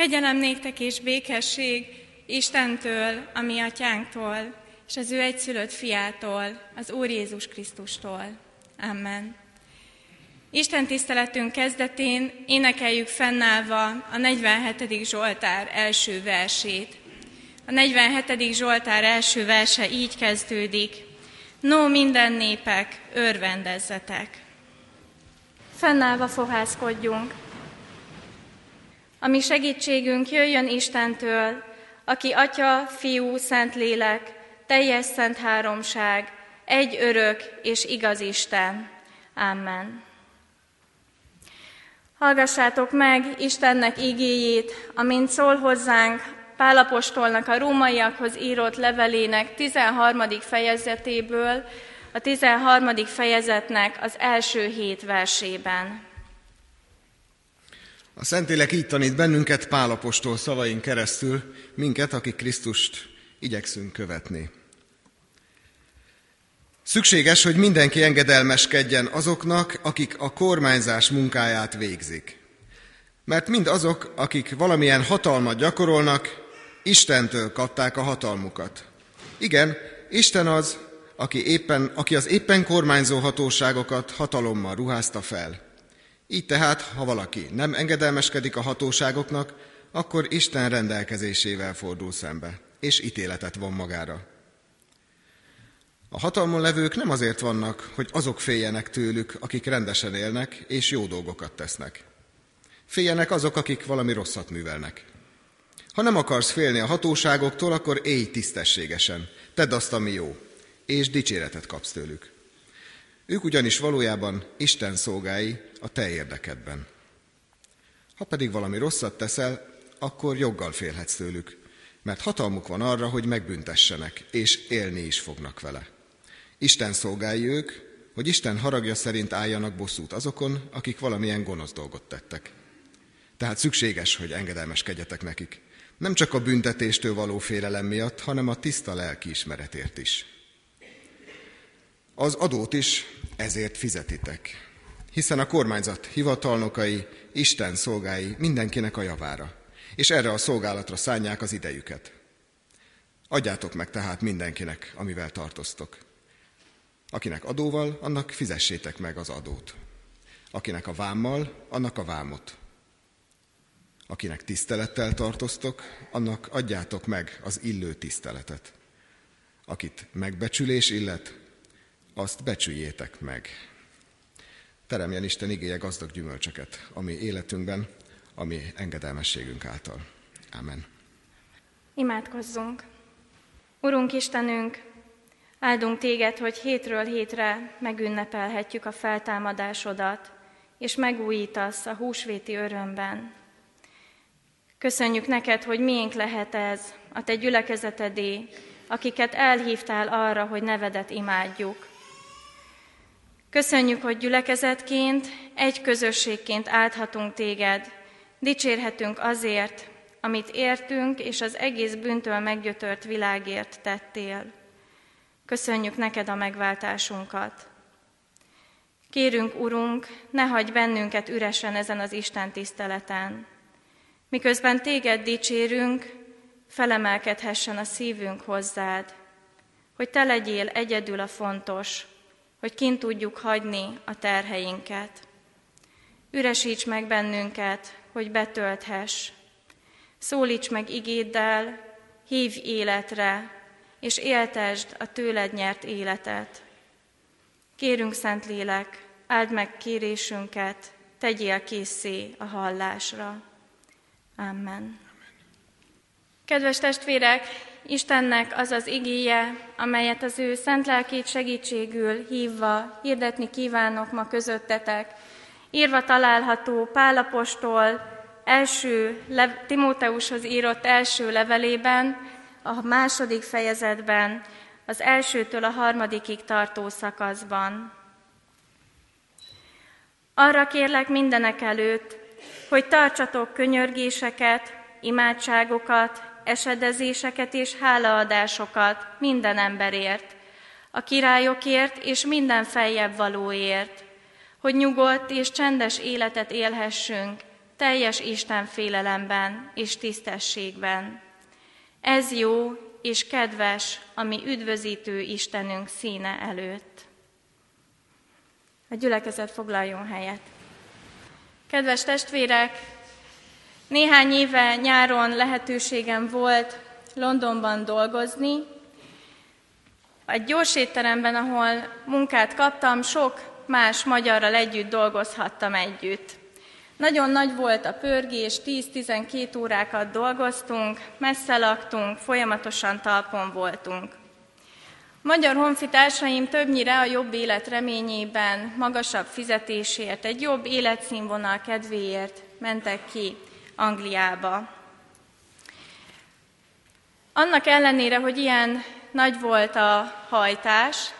Kegyelem néktek és békesség Istentől, a mi atyánktól, és az ő egyszülött fiától, az Úr Jézus Krisztustól. Amen. Isten tiszteletünk kezdetén énekeljük fennállva a 47. Zsoltár első versét. A 47. Zsoltár első verse így kezdődik. No, minden népek, örvendezzetek! Fennállva fohászkodjunk. A mi segítségünk jöjjön Istentől, aki Atya, Fiú, Szentlélek, teljes szent háromság, egy örök és igaz Isten. Amen. Hallgassátok meg Istennek igéjét, amint szól hozzánk Pálapostolnak a rómaiakhoz írott levelének 13. fejezetéből, a 13. fejezetnek az első hét versében. A Szentlélek így tanít bennünket Pálapostól szavain keresztül, minket, akik Krisztust igyekszünk követni. Szükséges, hogy mindenki engedelmeskedjen azoknak, akik a kormányzás munkáját végzik. Mert mind azok, akik valamilyen hatalmat gyakorolnak, Istentől kapták a hatalmukat. Igen, Isten az, aki, éppen, aki az éppen kormányzó hatóságokat hatalommal ruházta fel. Így tehát, ha valaki nem engedelmeskedik a hatóságoknak, akkor Isten rendelkezésével fordul szembe, és ítéletet von magára. A hatalmon levők nem azért vannak, hogy azok féljenek tőlük, akik rendesen élnek és jó dolgokat tesznek. Féljenek azok, akik valami rosszat művelnek. Ha nem akarsz félni a hatóságoktól, akkor élj tisztességesen, tedd azt, ami jó, és dicséretet kapsz tőlük. Ők ugyanis valójában Isten szolgái a te érdekedben. Ha pedig valami rosszat teszel, akkor joggal félhetsz tőlük, mert hatalmuk van arra, hogy megbüntessenek, és élni is fognak vele. Isten szolgálja ők, hogy Isten haragja szerint álljanak bosszút azokon, akik valamilyen gonosz dolgot tettek. Tehát szükséges, hogy engedelmeskedjetek nekik. Nem csak a büntetéstől való félelem miatt, hanem a tiszta lelki ismeretért is. Az adót is ezért fizetitek, hiszen a kormányzat hivatalnokai, Isten szolgái mindenkinek a javára, és erre a szolgálatra szánják az idejüket. Adjátok meg tehát mindenkinek, amivel tartoztok. Akinek adóval, annak fizessétek meg az adót. Akinek a vámmal, annak a vámot. Akinek tisztelettel tartoztok, annak adjátok meg az illő tiszteletet. Akit megbecsülés illet, azt becsüljétek meg. Teremjen Isten igéje gazdag gyümölcsöket a mi életünkben, a mi engedelmességünk által. Amen. Imádkozzunk! Urunk Istenünk, Áldunk téged, hogy hétről hétre megünnepelhetjük a feltámadásodat, és megújítasz a húsvéti örömben. Köszönjük neked, hogy miénk lehet ez, a te gyülekezetedé, akiket elhívtál arra, hogy nevedet imádjuk. Köszönjük, hogy gyülekezetként, egy közösségként áldhatunk téged, dicsérhetünk azért, amit értünk, és az egész bűntől meggyötört világért tettél. Köszönjük neked a megváltásunkat. Kérünk, Urunk, ne hagyj bennünket üresen ezen az Isten tiszteleten. Miközben téged dicsérünk, felemelkedhessen a szívünk hozzád, hogy te legyél egyedül a fontos, hogy kint tudjuk hagyni a terheinket. Üresíts meg bennünket, hogy betölthess. Szólíts meg igéddel, hívj életre, és éltesd a tőled nyert életet. Kérünk, Szentlélek, áld meg kérésünket, tegyél készé a hallásra. Amen. Kedves testvérek, Istennek az az igéje, amelyet az ő szent lelkét segítségül hívva hirdetni kívánok ma közöttetek. Írva található Pálapostól első, Timóteushoz írott első levelében, a második fejezetben, az elsőtől a harmadikig tartó szakaszban. Arra kérlek mindenek előtt, hogy tartsatok könyörgéseket, imádságokat, esedezéseket és hálaadásokat minden emberért, a királyokért és minden feljebb valóért, hogy nyugodt és csendes életet élhessünk, teljes Isten félelemben és tisztességben. Ez jó és kedves, ami üdvözítő Istenünk színe előtt. A gyülekezet foglaljon helyet. Kedves testvérek, néhány éve nyáron lehetőségem volt Londonban dolgozni. Egy gyors étteremben, ahol munkát kaptam, sok más magyarral együtt dolgozhattam együtt. Nagyon nagy volt a pörgés, 10-12 órákat dolgoztunk, messze laktunk, folyamatosan talpon voltunk. Magyar honfitársaim többnyire a jobb élet reményében, magasabb fizetésért, egy jobb életszínvonal kedvéért mentek ki Angliába. Annak ellenére, hogy ilyen nagy volt a hajtás,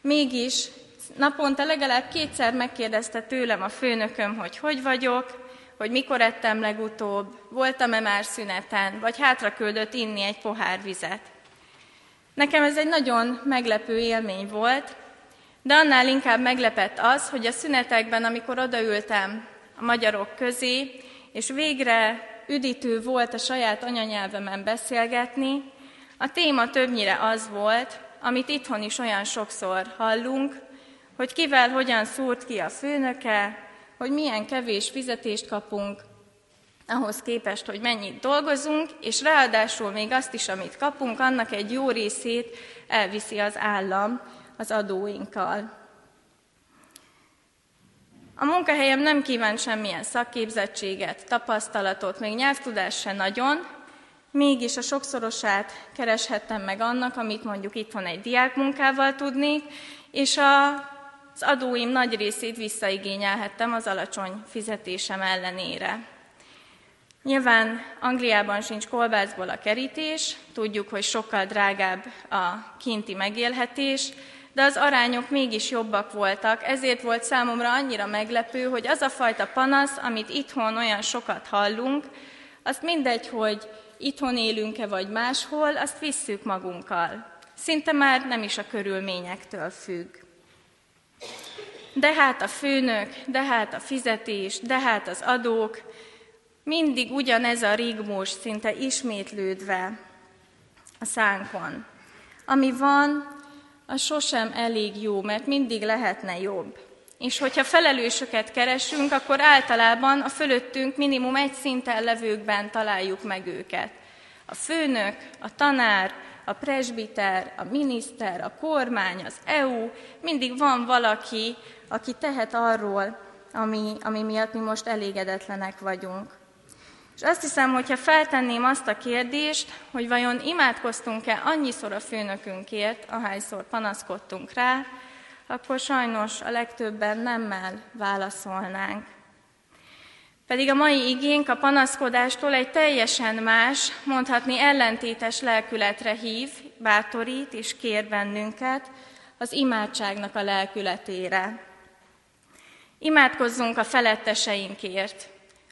mégis naponta legalább kétszer megkérdezte tőlem a főnököm, hogy hogy vagyok, hogy mikor ettem legutóbb, voltam-e már szüneten, vagy hátra küldött inni egy pohár vizet. Nekem ez egy nagyon meglepő élmény volt, de annál inkább meglepett az, hogy a szünetekben, amikor odaültem a magyarok közé, és végre üdítő volt a saját anyanyelvemen beszélgetni, a téma többnyire az volt, amit itthon is olyan sokszor hallunk, hogy kivel hogyan szúrt ki a főnöke, hogy milyen kevés fizetést kapunk, ahhoz képest, hogy mennyit dolgozunk, és ráadásul még azt is, amit kapunk, annak egy jó részét elviszi az állam az adóinkkal. A munkahelyem nem kíván semmilyen szakképzettséget, tapasztalatot, még nyelvtudás se nagyon, mégis a sokszorosát kereshettem meg annak, amit mondjuk itthon egy diákmunkával tudnék, és a, az adóim nagy részét visszaigényelhettem az alacsony fizetésem ellenére. Nyilván Angliában sincs kolbászból a kerítés, tudjuk, hogy sokkal drágább a kinti megélhetés, de az arányok mégis jobbak voltak, ezért volt számomra annyira meglepő, hogy az a fajta panasz, amit itthon olyan sokat hallunk, azt mindegy, hogy itthon élünk-e vagy máshol, azt visszük magunkkal. Szinte már nem is a körülményektől függ. De hát a főnök, de hát a fizetés, de hát az adók, mindig ugyanez a rigmus, szinte ismétlődve a szánkon. Ami van, az sosem elég jó, mert mindig lehetne jobb. És hogyha felelősöket keresünk, akkor általában a fölöttünk minimum egy szinten levőkben találjuk meg őket. A főnök, a tanár, a presbiter, a miniszter, a kormány, az EU, mindig van valaki, aki tehet arról, ami, ami miatt mi most elégedetlenek vagyunk. És azt hiszem, hogyha feltenném azt a kérdést, hogy vajon imádkoztunk-e annyiszor a főnökünkért, ahányszor panaszkodtunk rá, akkor sajnos a legtöbben nemmel válaszolnánk. Pedig a mai igénk a panaszkodástól egy teljesen más, mondhatni ellentétes lelkületre hív, bátorít és kér bennünket, az imádságnak a lelkületére. Imádkozzunk a feletteseinkért,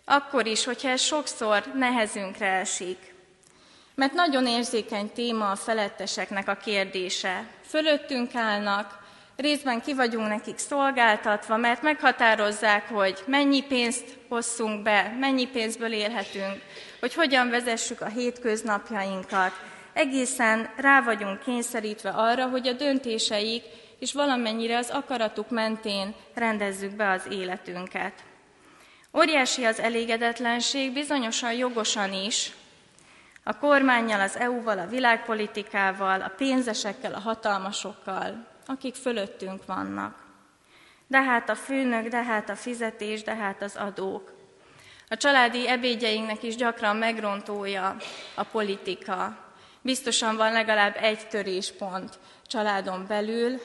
akkor is, hogyha ez sokszor nehezünkre esik. Mert nagyon érzékeny téma a feletteseknek a kérdése. Fölöttünk állnak, részben ki vagyunk nekik szolgáltatva, mert meghatározzák, hogy mennyi pénzt hosszunk be, mennyi pénzből élhetünk, hogy hogyan vezessük a hétköznapjainkat. Egészen rá vagyunk kényszerítve arra, hogy a döntéseik és valamennyire az akaratuk mentén rendezzük be az életünket. Óriási az elégedetlenség, bizonyosan jogosan is, a kormányjal, az EU-val, a világpolitikával, a pénzesekkel, a hatalmasokkal, akik fölöttünk vannak. De hát a főnök, de hát a fizetés, de hát az adók. A családi ebédjeinknek is gyakran megrontója a politika. Biztosan van legalább egy töréspont családon belül,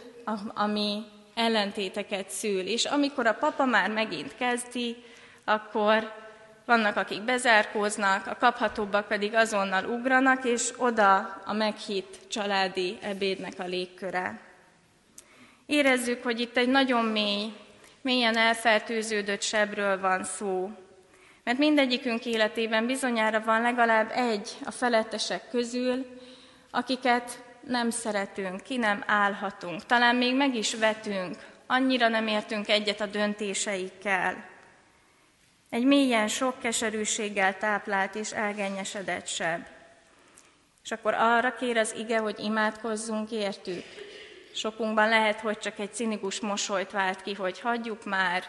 ami ellentéteket szül. És amikor a papa már megint kezdi, akkor vannak, akik bezárkóznak, a kaphatóbbak pedig azonnal ugranak, és oda a meghitt családi ebédnek a légköre. Érezzük, hogy itt egy nagyon mély, mélyen elfertőződött sebről van szó, mert mindegyikünk életében bizonyára van legalább egy a felettesek közül, akiket nem szeretünk, ki nem állhatunk, talán még meg is vetünk, annyira nem értünk egyet a döntéseikkel. Egy mélyen sok keserűséggel táplált és elgennyesedett seb. És akkor arra kér az ige, hogy imádkozzunk értük. Sokunkban lehet, hogy csak egy cinikus mosolyt vált ki, hogy hagyjuk már,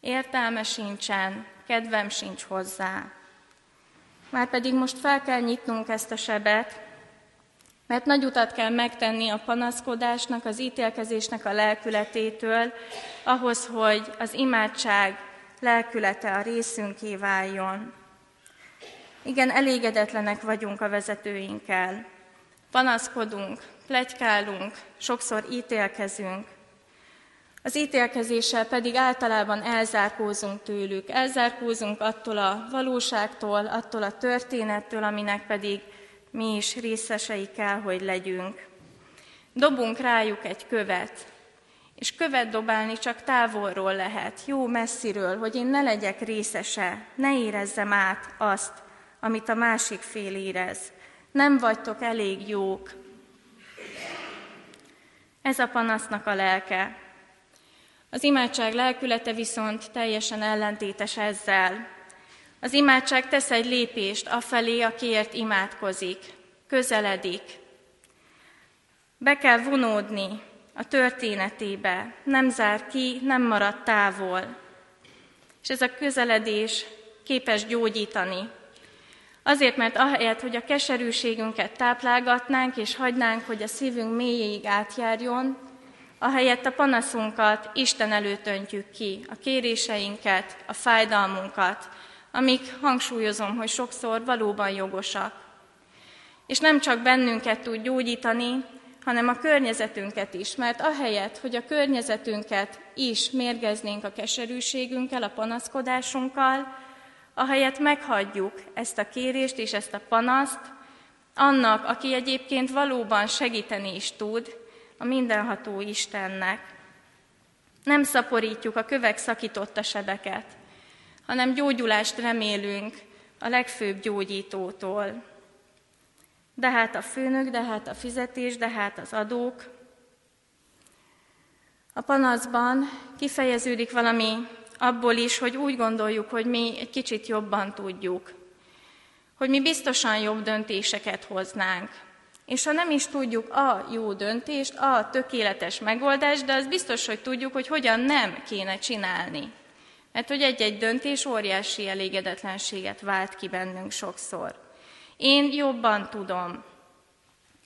értelme sincsen, kedvem sincs hozzá. Már pedig most fel kell nyitnunk ezt a sebet, mert nagy utat kell megtenni a panaszkodásnak, az ítélkezésnek a lelkületétől, ahhoz, hogy az imádság lelkülete a részünké váljon. Igen, elégedetlenek vagyunk a vezetőinkkel. Panaszkodunk, plegykálunk, sokszor ítélkezünk. Az ítélkezéssel pedig általában elzárkózunk tőlük, elzárkózunk attól a valóságtól, attól a történettől, aminek pedig mi is részesei kell, hogy legyünk. Dobunk rájuk egy követ, és követ dobálni csak távolról lehet, jó messziről, hogy én ne legyek részese, ne érezzem át azt, amit a másik fél érez. Nem vagytok elég jók. Ez a panasznak a lelke. Az imádság lelkülete viszont teljesen ellentétes ezzel. Az imádság tesz egy lépést afelé, akiért imádkozik, közeledik. Be kell vonódni a történetébe, nem zár ki, nem marad távol. És ez a közeledés képes gyógyítani. Azért, mert ahelyett, hogy a keserűségünket táplálgatnánk, és hagynánk, hogy a szívünk mélyéig átjárjon, ahelyett a panaszunkat Isten előtt öntjük ki, a kéréseinket, a fájdalmunkat, amik hangsúlyozom, hogy sokszor valóban jogosak. És nem csak bennünket tud gyógyítani, hanem a környezetünket is, mert ahelyett, hogy a környezetünket is mérgeznénk a keserűségünkkel, a panaszkodásunkkal, ahelyett meghagyjuk ezt a kérést és ezt a panaszt, annak, aki egyébként valóban segíteni is tud, a mindenható Istennek. Nem szaporítjuk a kövek szakította sebeket, hanem gyógyulást remélünk a legfőbb gyógyítótól. De hát a főnök, de hát a fizetés, de hát az adók. A panaszban kifejeződik valami abból is, hogy úgy gondoljuk, hogy mi egy kicsit jobban tudjuk, hogy mi biztosan jobb döntéseket hoznánk. És ha nem is tudjuk a jó döntést, a tökéletes megoldást, de az biztos, hogy tudjuk, hogy hogyan nem kéne csinálni. Mert hogy egy-egy döntés óriási elégedetlenséget vált ki bennünk sokszor. Én jobban tudom.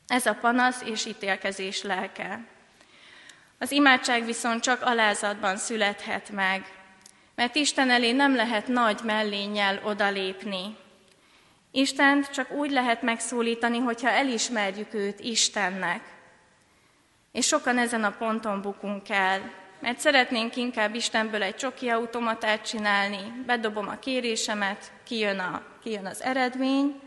Ez a panasz és ítélkezés lelke. Az imádság viszont csak alázatban születhet meg, mert Isten elé nem lehet nagy mellénnyel odalépni. Istent csak úgy lehet megszólítani, hogyha elismerjük őt Istennek. És sokan ezen a ponton bukunk el, mert szeretnénk inkább Istenből egy csoki automatát csinálni, bedobom a kérésemet, kijön, a, kijön az eredmény,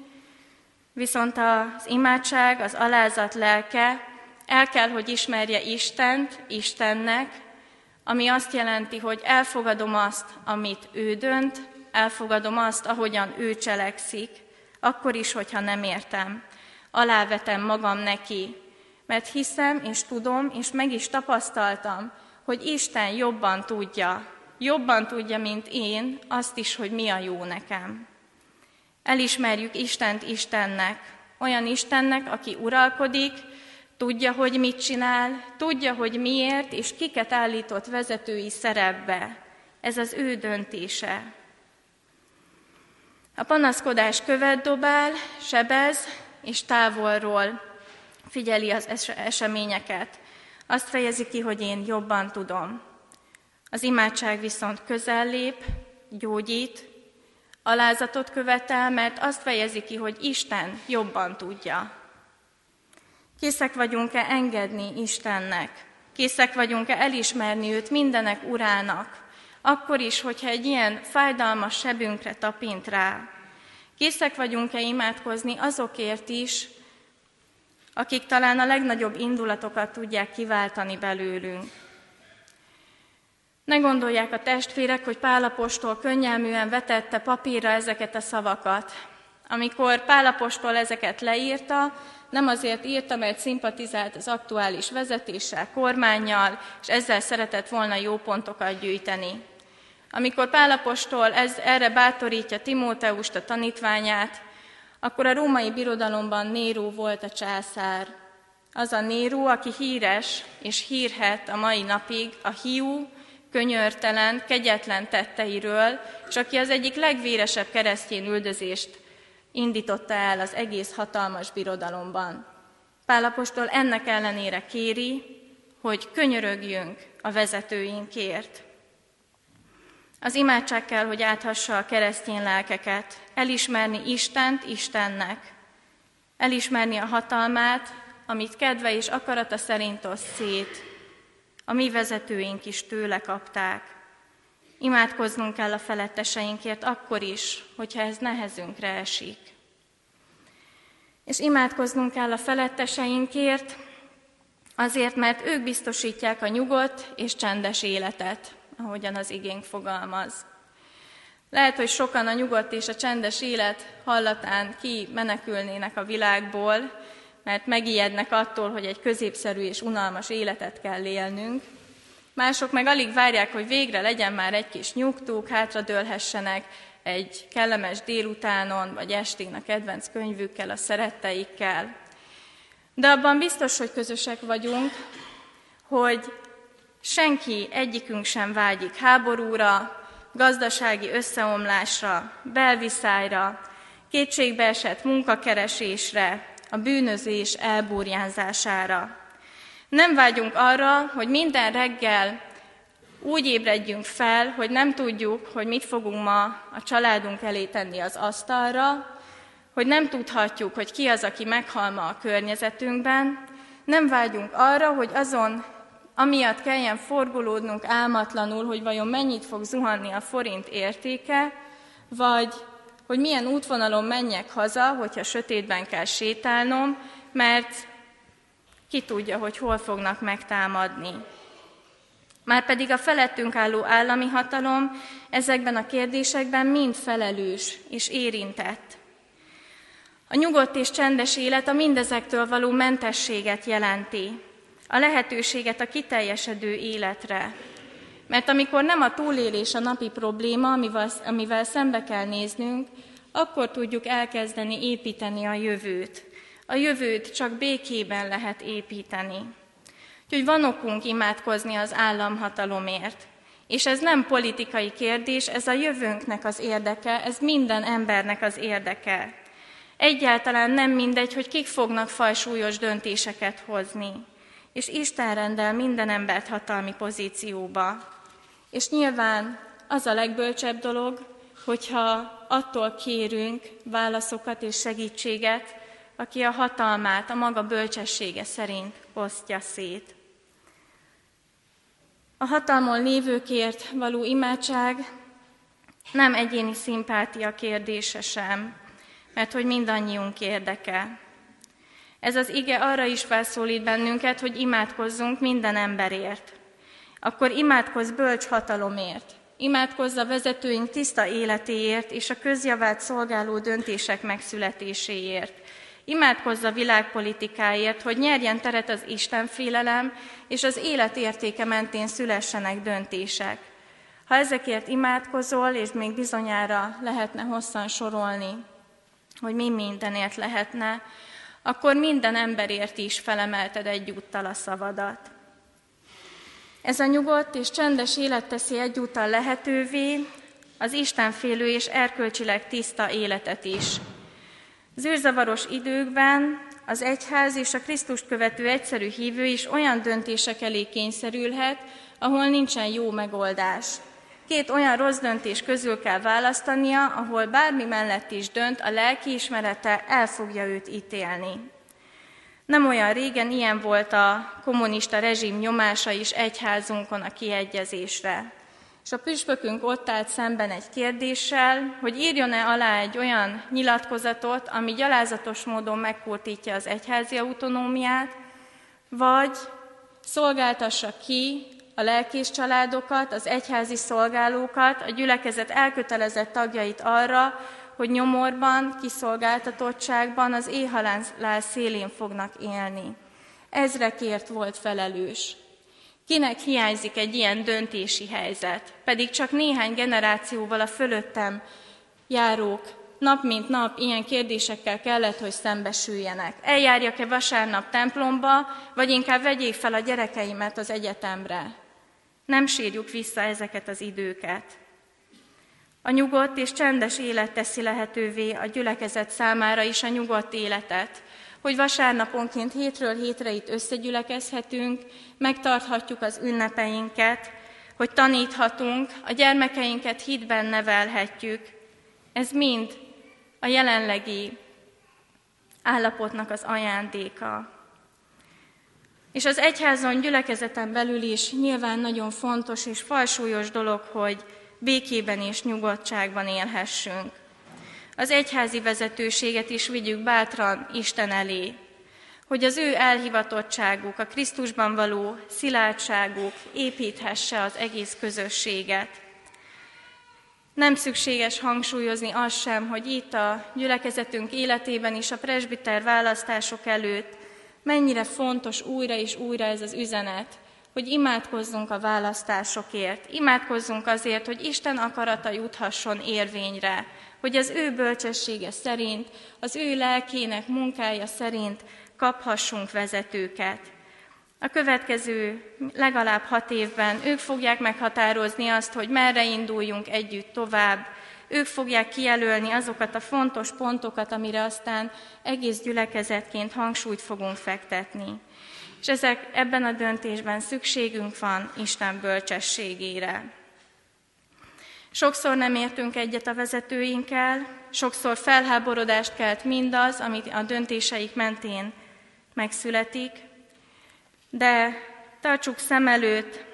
viszont az imádság, az alázat lelke el kell, hogy ismerje Istent, Istennek, ami azt jelenti, hogy elfogadom azt, amit ő dönt, elfogadom azt, ahogyan ő cselekszik, akkor is, hogyha nem értem. Alávetem magam neki, mert hiszem és tudom, és meg is tapasztaltam, hogy Isten jobban tudja, jobban tudja, mint én, azt is, hogy mi a jó nekem. Elismerjük Istent Istennek, olyan Istennek, aki uralkodik, tudja, hogy mit csinál, tudja, hogy miért, és kiket állított vezetői szerepbe. Ez az ő döntése. A panaszkodás követ dobál, sebez, és távolról figyeli az es- eseményeket. Azt fejezi ki, hogy én jobban tudom. Az imádság viszont közel lép, gyógyít, alázatot követel, mert azt fejezi ki, hogy Isten jobban tudja. Készek vagyunk-e engedni Istennek? Készek vagyunk-e elismerni őt mindenek urának? Akkor is, hogyha egy ilyen fájdalmas sebünkre tapint rá. Készek vagyunk-e imádkozni azokért is, akik talán a legnagyobb indulatokat tudják kiváltani belőlünk. Ne gondolják a testvérek, hogy Pálapostól könnyelműen vetette papírra ezeket a szavakat. Amikor Pálapostól ezeket leírta, nem azért írta, mert szimpatizált az aktuális vezetéssel, kormányjal, és ezzel szeretett volna jó pontokat gyűjteni, Amikor Pálapostól ez, erre bátorítja Timóteust, a tanítványát, akkor a római birodalomban Néró volt a császár. Az a Néró, aki híres és hírhet a mai napig a hiú, könyörtelen, kegyetlen tetteiről, és aki az egyik legvéresebb keresztjén üldözést indította el az egész hatalmas birodalomban. Pálapostól ennek ellenére kéri, hogy könyörögjünk a vezetőinkért. Az imádság kell, hogy áthassa a keresztény lelkeket, elismerni Istent Istennek, elismerni a hatalmát, amit kedve és akarata szerint osz szét. A mi vezetőink is tőle kapták. Imádkoznunk kell a feletteseinkért akkor is, hogyha ez nehezünkre esik. És imádkoznunk kell a feletteseinkért, azért, mert ők biztosítják a nyugodt és csendes életet, ahogyan az igénk fogalmaz. Lehet, hogy sokan a nyugodt és a csendes élet hallatán ki menekülnének a világból, mert megijednek attól, hogy egy középszerű és unalmas életet kell élnünk. Mások meg alig várják, hogy végre legyen már egy kis nyugtuk, hátradőlhessenek egy kellemes délutánon vagy estén a kedvenc könyvükkel, a szeretteikkel. De abban biztos, hogy közösek vagyunk, hogy senki, egyikünk sem vágyik háborúra, gazdasági összeomlásra, belviszályra, kétségbeesett munkakeresésre, a bűnözés elbúrjánzására. Nem vágyunk arra, hogy minden reggel úgy ébredjünk fel, hogy nem tudjuk, hogy mit fogunk ma a családunk elé tenni az asztalra, hogy nem tudhatjuk, hogy ki az, aki meghal ma a környezetünkben, nem vágyunk arra, hogy azon amiatt kelljen forgolódnunk álmatlanul, hogy vajon mennyit fog zuhanni a forint értéke, vagy hogy milyen útvonalon menjek haza, hogyha sötétben kell sétálnom, mert ki tudja, hogy hol fognak megtámadni. Márpedig a felettünk álló állami hatalom ezekben a kérdésekben mind felelős és érintett. A nyugodt és csendes élet a mindezektől való mentességet jelenti, a lehetőséget a kiteljesedő életre. Mert amikor nem a túlélés a napi probléma, amivel, amivel szembe kell néznünk, akkor tudjuk elkezdeni építeni a jövőt. A jövőt csak békében lehet építeni. Úgyhogy van okunk imádkozni az államhatalomért. És ez nem politikai kérdés, ez a jövőnknek az érdeke, ez minden embernek az érdeke. Egyáltalán nem mindegy, hogy kik fognak fajsúlyos döntéseket hozni. És Isten rendel minden embert hatalmi pozícióba. És nyilván az a legbölcsebb dolog, hogyha attól kérünk válaszokat és segítséget, aki a hatalmát a maga bölcsessége szerint osztja szét. A hatalmon lévőkért való imádság nem egyéni szimpátia kérdése sem, mert hogy mindannyiunk érdeke. Ez az ige arra is felszólít bennünket, hogy imádkozzunk minden emberért. Akkor imádkozz bölcs hatalomért, imádkozz a vezetőink tiszta életéért és a közjavát szolgáló döntések megszületéséért, Imádkozz a világpolitikáért, hogy nyerjen teret az Isten félelem, és az élet értéke mentén szülessenek döntések. Ha ezekért imádkozol, és még bizonyára lehetne hosszan sorolni, hogy mi mindenért lehetne, akkor minden emberért is felemelted egyúttal a szavadat. Ez a nyugodt és csendes élet teszi egyúttal lehetővé az Istenfélő és erkölcsileg tiszta életet is. Zűrzavaros időkben az egyház és a Krisztust követő egyszerű hívő is olyan döntések elé kényszerülhet, ahol nincsen jó megoldás. Két olyan rossz döntés közül kell választania, ahol bármi mellett is dönt, a lelkiismerete el fogja őt ítélni. Nem olyan régen ilyen volt a kommunista rezsim nyomása is egyházunkon a kiegyezésre. És a püspökünk ott állt szemben egy kérdéssel, hogy írjon-e alá egy olyan nyilatkozatot, ami gyalázatos módon megkurtítja az egyházi autonómiát, vagy szolgáltassa ki a lelkés családokat, az egyházi szolgálókat, a gyülekezet elkötelezett tagjait arra, hogy nyomorban, kiszolgáltatottságban az éhalál szélén fognak élni. Ezrekért volt felelős. Kinek hiányzik egy ilyen döntési helyzet? Pedig csak néhány generációval a fölöttem járók nap mint nap ilyen kérdésekkel kellett, hogy szembesüljenek. Eljárjak-e vasárnap templomba, vagy inkább vegyék fel a gyerekeimet az egyetemre? Nem sírjuk vissza ezeket az időket. A nyugodt és csendes élet teszi lehetővé a gyülekezet számára is a nyugodt életet, hogy vasárnaponként hétről hétre itt összegyülekezhetünk, megtarthatjuk az ünnepeinket, hogy taníthatunk, a gyermekeinket hitben nevelhetjük. Ez mind a jelenlegi állapotnak az ajándéka. És az egyházon gyülekezeten belül is nyilván nagyon fontos és falsúlyos dolog, hogy békében és nyugodtságban élhessünk. Az egyházi vezetőséget is vigyük bátran Isten elé, hogy az ő elhivatottságuk, a Krisztusban való szilárdságuk építhesse az egész közösséget. Nem szükséges hangsúlyozni azt sem, hogy itt a gyülekezetünk életében is a presbiter választások előtt mennyire fontos újra és újra ez az üzenet, hogy imádkozzunk a választásokért, imádkozzunk azért, hogy Isten akarata juthasson érvényre, hogy az ő bölcsessége szerint, az ő lelkének munkája szerint kaphassunk vezetőket. A következő legalább hat évben ők fogják meghatározni azt, hogy merre induljunk együtt tovább, ők fogják kijelölni azokat a fontos pontokat, amire aztán egész gyülekezetként hangsúlyt fogunk fektetni. És ezek, ebben a döntésben szükségünk van Isten bölcsességére. Sokszor nem értünk egyet a vezetőinkkel, sokszor felháborodást kelt mindaz, amit a döntéseik mentén megszületik, de tartsuk szem előtt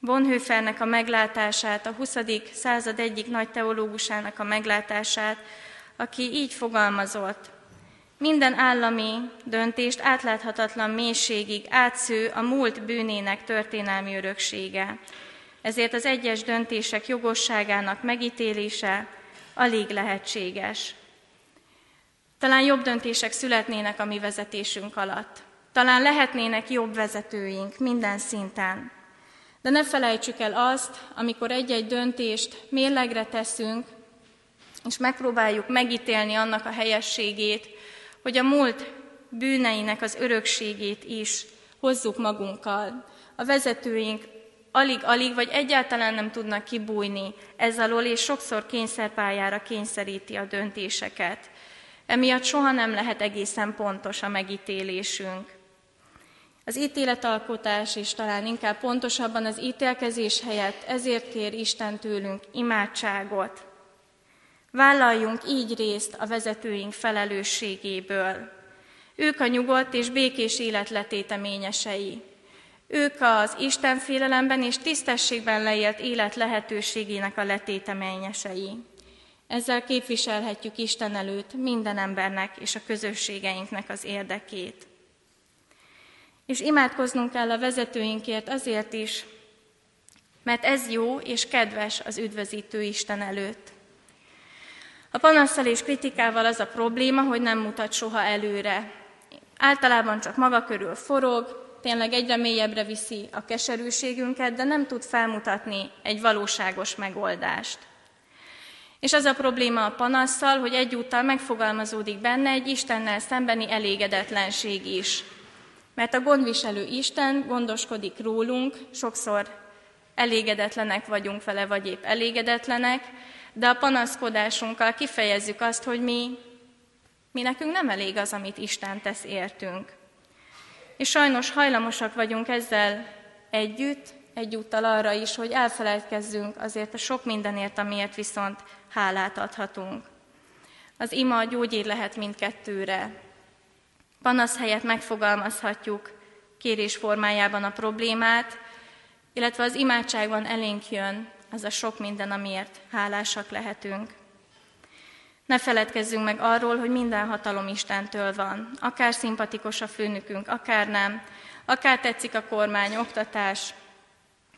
Bonhoeffernek a meglátását, a 20. század egyik nagy teológusának a meglátását, aki így fogalmazott. Minden állami döntést átláthatatlan mélységig átsző a múlt bűnének történelmi öröksége. Ezért az egyes döntések jogosságának megítélése alig lehetséges. Talán jobb döntések születnének a mi vezetésünk alatt. Talán lehetnének jobb vezetőink minden szinten. De ne felejtsük el azt, amikor egy-egy döntést mérlegre teszünk, és megpróbáljuk megítélni annak a helyességét, hogy a múlt bűneinek az örökségét is hozzuk magunkkal. A vezetőink alig-alig vagy egyáltalán nem tudnak kibújni ez alól, és sokszor kényszerpályára kényszeríti a döntéseket. Emiatt soha nem lehet egészen pontos a megítélésünk. Az ítéletalkotás és talán inkább pontosabban az ítélkezés helyett ezért kér Isten tőlünk imádságot. Vállaljunk így részt a vezetőink felelősségéből. Ők a nyugodt és békés élet letéteményesei. Ők az Isten félelemben és tisztességben leélt élet lehetőségének a letéteményesei. Ezzel képviselhetjük Isten előtt minden embernek és a közösségeinknek az érdekét. És imádkoznunk kell a vezetőinkért azért is, mert ez jó és kedves az üdvözítő Isten előtt. A panaszsal és kritikával az a probléma, hogy nem mutat soha előre. Általában csak maga körül forog, tényleg egyre mélyebbre viszi a keserűségünket, de nem tud felmutatni egy valóságos megoldást. És az a probléma a panasszal, hogy egyúttal megfogalmazódik benne egy Istennel szembeni elégedetlenség is. Mert a gondviselő Isten gondoskodik rólunk, sokszor elégedetlenek vagyunk vele, vagy épp elégedetlenek, de a panaszkodásunkkal kifejezzük azt, hogy mi, mi nekünk nem elég az, amit Isten tesz értünk. És sajnos hajlamosak vagyunk ezzel együtt, egyúttal arra is, hogy elfelejtkezzünk azért a sok mindenért, amiért viszont hálát adhatunk. Az ima gyógyír lehet mindkettőre. Panasz helyett megfogalmazhatjuk kérés formájában a problémát, illetve az imádságban elénk jön az a sok minden, amiért hálásak lehetünk. Ne feledkezzünk meg arról, hogy minden hatalom Istentől van. Akár szimpatikus a főnökünk, akár nem. Akár tetszik a kormány, oktatás,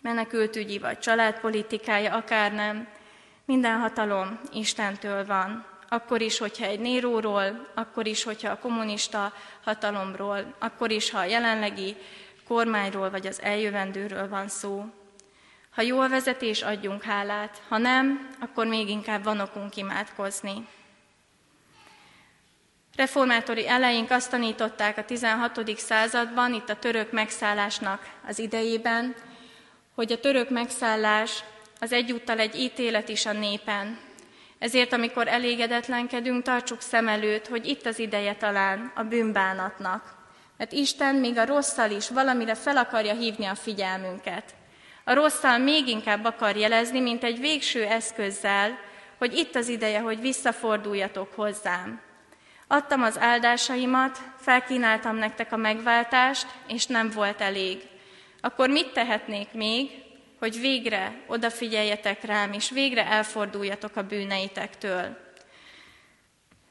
menekültügyi vagy családpolitikája, akár nem. Minden hatalom Istentől van. Akkor is, hogyha egy Néróról, akkor is, hogyha a kommunista hatalomról, akkor is, ha a jelenlegi kormányról vagy az eljövendőről van szó. Ha jó a vezetés, adjunk hálát, ha nem, akkor még inkább van okunk imádkozni. Reformátori eleink azt tanították a 16. században, itt a török megszállásnak az idejében, hogy a török megszállás az egyúttal egy ítélet is a népen. Ezért, amikor elégedetlenkedünk, tartsuk szem előtt, hogy itt az ideje talán a bűnbánatnak. Mert Isten még a rosszal is valamire fel akarja hívni a figyelmünket. A rosszal még inkább akar jelezni, mint egy végső eszközzel, hogy itt az ideje, hogy visszaforduljatok hozzám. Adtam az áldásaimat, felkínáltam nektek a megváltást, és nem volt elég. Akkor mit tehetnék még, hogy végre odafigyeljetek rám, és végre elforduljatok a bűneitektől?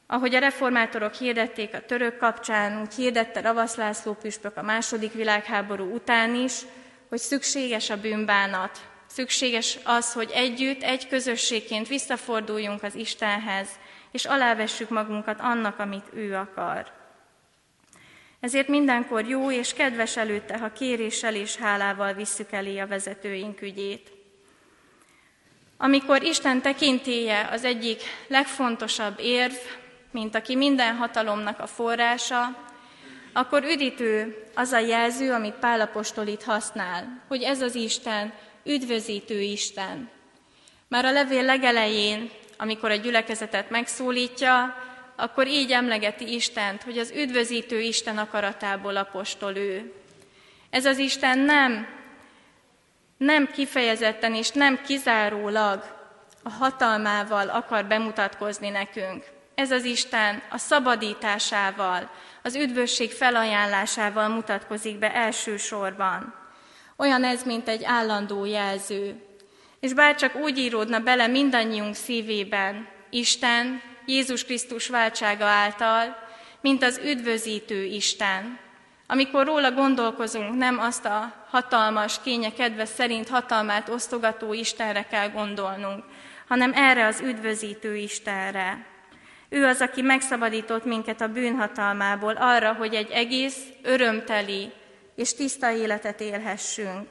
Ahogy a reformátorok hirdették a török kapcsán, úgy hirdette Ravasz László püspök a második világháború után is, hogy szükséges a bűnbánat, szükséges az, hogy együtt, egy közösségként visszaforduljunk az Istenhez, és alávessük magunkat annak, amit ő akar. Ezért mindenkor jó és kedves előtte, ha kéréssel és hálával visszük elé a vezetőink ügyét. Amikor Isten tekintéje az egyik legfontosabb érv, mint aki minden hatalomnak a forrása, akkor üdítő az a jelző, amit Pálapostól itt használ, hogy ez az Isten, üdvözítő Isten. Már a levél legelején amikor a gyülekezetet megszólítja, akkor így emlegeti Istent, hogy az üdvözítő Isten akaratából apostol ő. Ez az Isten nem, nem kifejezetten és nem kizárólag a hatalmával akar bemutatkozni nekünk. Ez az Isten a szabadításával, az üdvösség felajánlásával mutatkozik be elsősorban. Olyan ez, mint egy állandó jelző, és bár csak úgy íródna bele mindannyiunk szívében, Isten, Jézus Krisztus váltsága által, mint az üdvözítő Isten. Amikor róla gondolkozunk, nem azt a hatalmas, kénye kedve szerint hatalmát osztogató Istenre kell gondolnunk, hanem erre az üdvözítő Istenre. Ő az, aki megszabadított minket a bűnhatalmából arra, hogy egy egész, örömteli és tiszta életet élhessünk.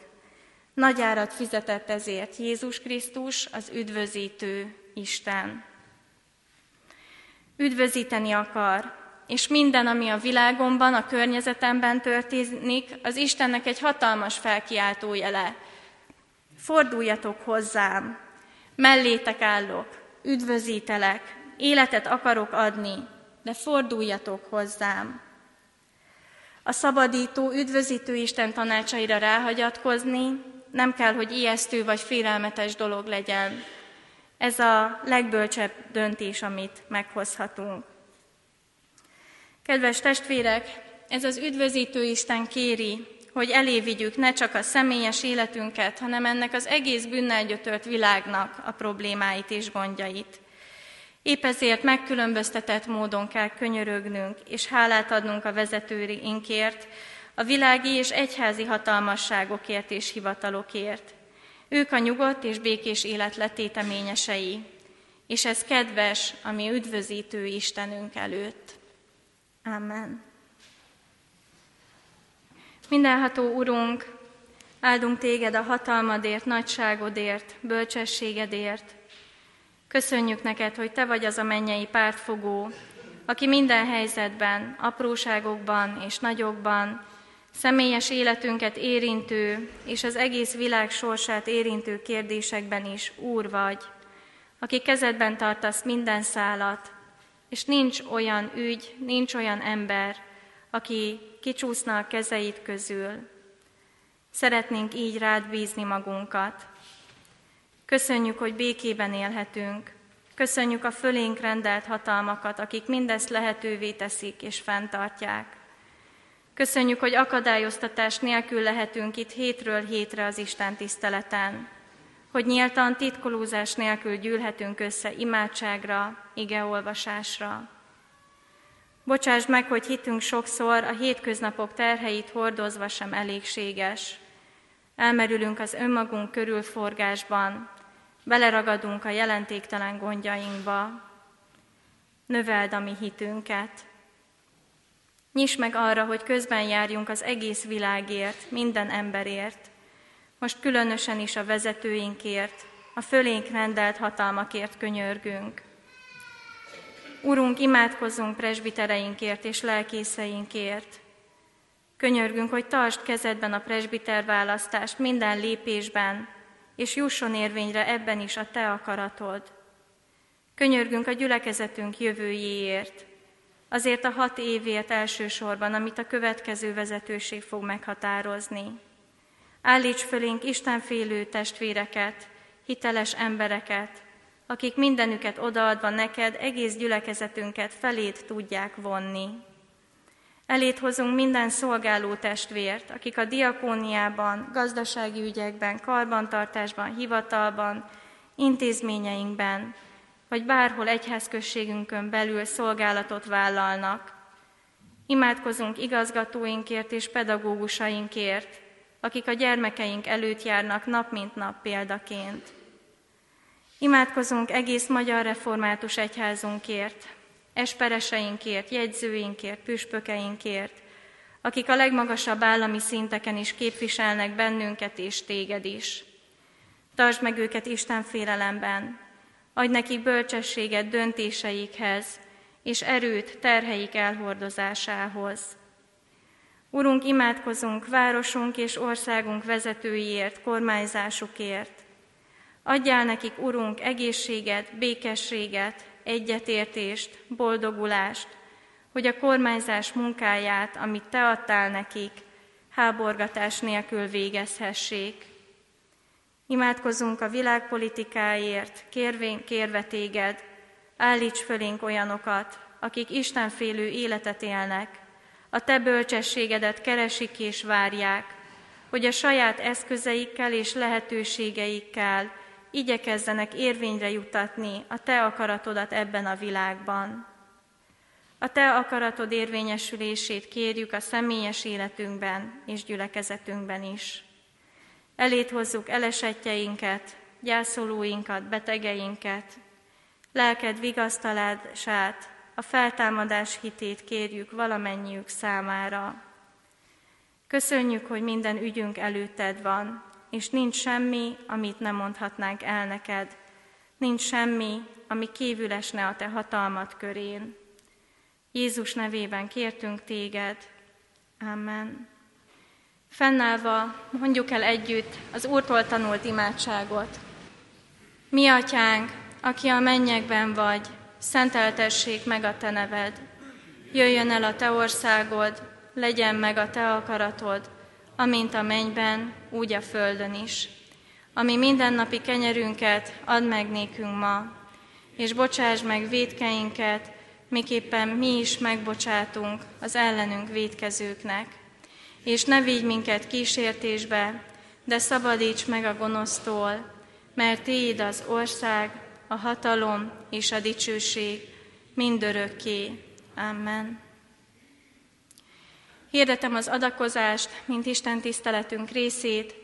Nagy árat fizetett ezért Jézus Krisztus, az üdvözítő Isten. Üdvözíteni akar, és minden, ami a világomban, a környezetemben történik, az Istennek egy hatalmas felkiáltó jele. Forduljatok hozzám, mellétek állok, üdvözítelek, életet akarok adni, de forduljatok hozzám. A szabadító, üdvözítő Isten tanácsaira ráhagyatkozni, nem kell, hogy ijesztő vagy félelmetes dolog legyen. Ez a legbölcsebb döntés, amit meghozhatunk. Kedves testvérek, ez az üdvözítő Isten kéri, hogy elévigyük ne csak a személyes életünket, hanem ennek az egész bűnnel gyötört világnak a problémáit és gondjait. Épp ezért megkülönböztetett módon kell könyörögnünk, és hálát adnunk a vezetőinkért, a világi és egyházi hatalmasságokért és hivatalokért. Ők a nyugodt és békés élet letéteményesei, és ez kedves, ami üdvözítő Istenünk előtt. Amen. Mindenható Urunk, áldunk téged a hatalmadért, nagyságodért, bölcsességedért. Köszönjük neked, hogy te vagy az a mennyei pártfogó, aki minden helyzetben, apróságokban és nagyokban személyes életünket érintő és az egész világ sorsát érintő kérdésekben is Úr vagy, aki kezedben tartasz minden szálat, és nincs olyan ügy, nincs olyan ember, aki kicsúszna a kezeid közül. Szeretnénk így rád bízni magunkat. Köszönjük, hogy békében élhetünk. Köszönjük a fölénk rendelt hatalmakat, akik mindezt lehetővé teszik és fenntartják. Köszönjük, hogy akadályoztatás nélkül lehetünk itt hétről hétre az Isten tiszteleten, hogy nyíltan titkolózás nélkül gyűlhetünk össze imádságra, igeolvasásra. Bocsáss meg, hogy hitünk sokszor a hétköznapok terheit hordozva sem elégséges. Elmerülünk az önmagunk körülforgásban, beleragadunk a jelentéktelen gondjainkba. Növeld a mi hitünket, Nyis meg arra, hogy közben járjunk az egész világért, minden emberért, most különösen is a vezetőinkért, a fölénk rendelt hatalmakért könyörgünk. Urunk, imádkozzunk presbitereinkért és lelkészeinkért. Könyörgünk, hogy tartsd kezedben a presbiter választást minden lépésben, és jusson érvényre ebben is a Te akaratod. Könyörgünk a gyülekezetünk jövőjéért, azért a hat évért elsősorban, amit a következő vezetőség fog meghatározni. Állíts fölénk Istenfélő testvéreket, hiteles embereket, akik mindenüket odaadva neked egész gyülekezetünket felét tudják vonni. Elét hozunk minden szolgáló testvért, akik a diakóniában, gazdasági ügyekben, karbantartásban, hivatalban, intézményeinkben, vagy bárhol egyházközségünkön belül szolgálatot vállalnak. Imádkozunk igazgatóinkért és pedagógusainkért, akik a gyermekeink előtt járnak nap mint nap példaként. Imádkozunk egész magyar református egyházunkért, espereseinkért, jegyzőinkért, püspökeinkért, akik a legmagasabb állami szinteken is képviselnek bennünket és téged is. Tartsd meg őket Isten félelemben, adj nekik bölcsességet döntéseikhez, és erőt terheik elhordozásához. Urunk, imádkozunk városunk és országunk vezetőiért, kormányzásukért. Adjál nekik, Urunk, egészséget, békességet, egyetértést, boldogulást, hogy a kormányzás munkáját, amit Te adtál nekik, háborgatás nélkül végezhessék. Imádkozunk a világpolitikáért, kérvén kérve Téged, állíts fölénk olyanokat, akik Istenfélő életet élnek, a Te bölcsességedet keresik és várják, hogy a saját eszközeikkel és lehetőségeikkel igyekezzenek érvényre jutatni a Te akaratodat ebben a világban. A Te akaratod érvényesülését kérjük a személyes életünkben és gyülekezetünkben is. Elét hozzuk elesetjeinket, gyászolóinkat, betegeinket, lelked vigasztalását, a feltámadás hitét kérjük valamennyiük számára. Köszönjük, hogy minden ügyünk előtted van, és nincs semmi, amit nem mondhatnánk el neked. Nincs semmi, ami kívül esne a te hatalmat körén. Jézus nevében kértünk téged. Amen. Fennállva mondjuk el együtt az Úrtól tanult imádságot. Mi atyánk, aki a mennyekben vagy, szenteltessék meg a te neved. Jöjjön el a te országod, legyen meg a te akaratod, amint a mennyben, úgy a földön is. Ami mindennapi kenyerünket add meg nékünk ma, és bocsáss meg védkeinket, miképpen mi is megbocsátunk az ellenünk védkezőknek. És ne vigy minket kísértésbe, de szabadíts meg a gonosztól, mert Téd az ország, a hatalom és a dicsőség mindörökké. Amen. Hirdetem az adakozást, mint Isten tiszteletünk részét,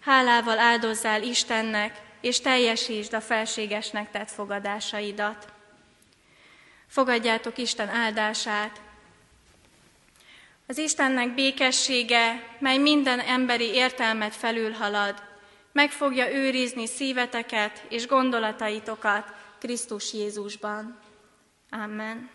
hálával áldozzál Istennek, és teljesítsd a felségesnek tett fogadásaidat. Fogadjátok Isten áldását. Az Istennek békessége, mely minden emberi értelmet felülhalad, meg fogja őrizni szíveteket és gondolataitokat Krisztus Jézusban. Amen.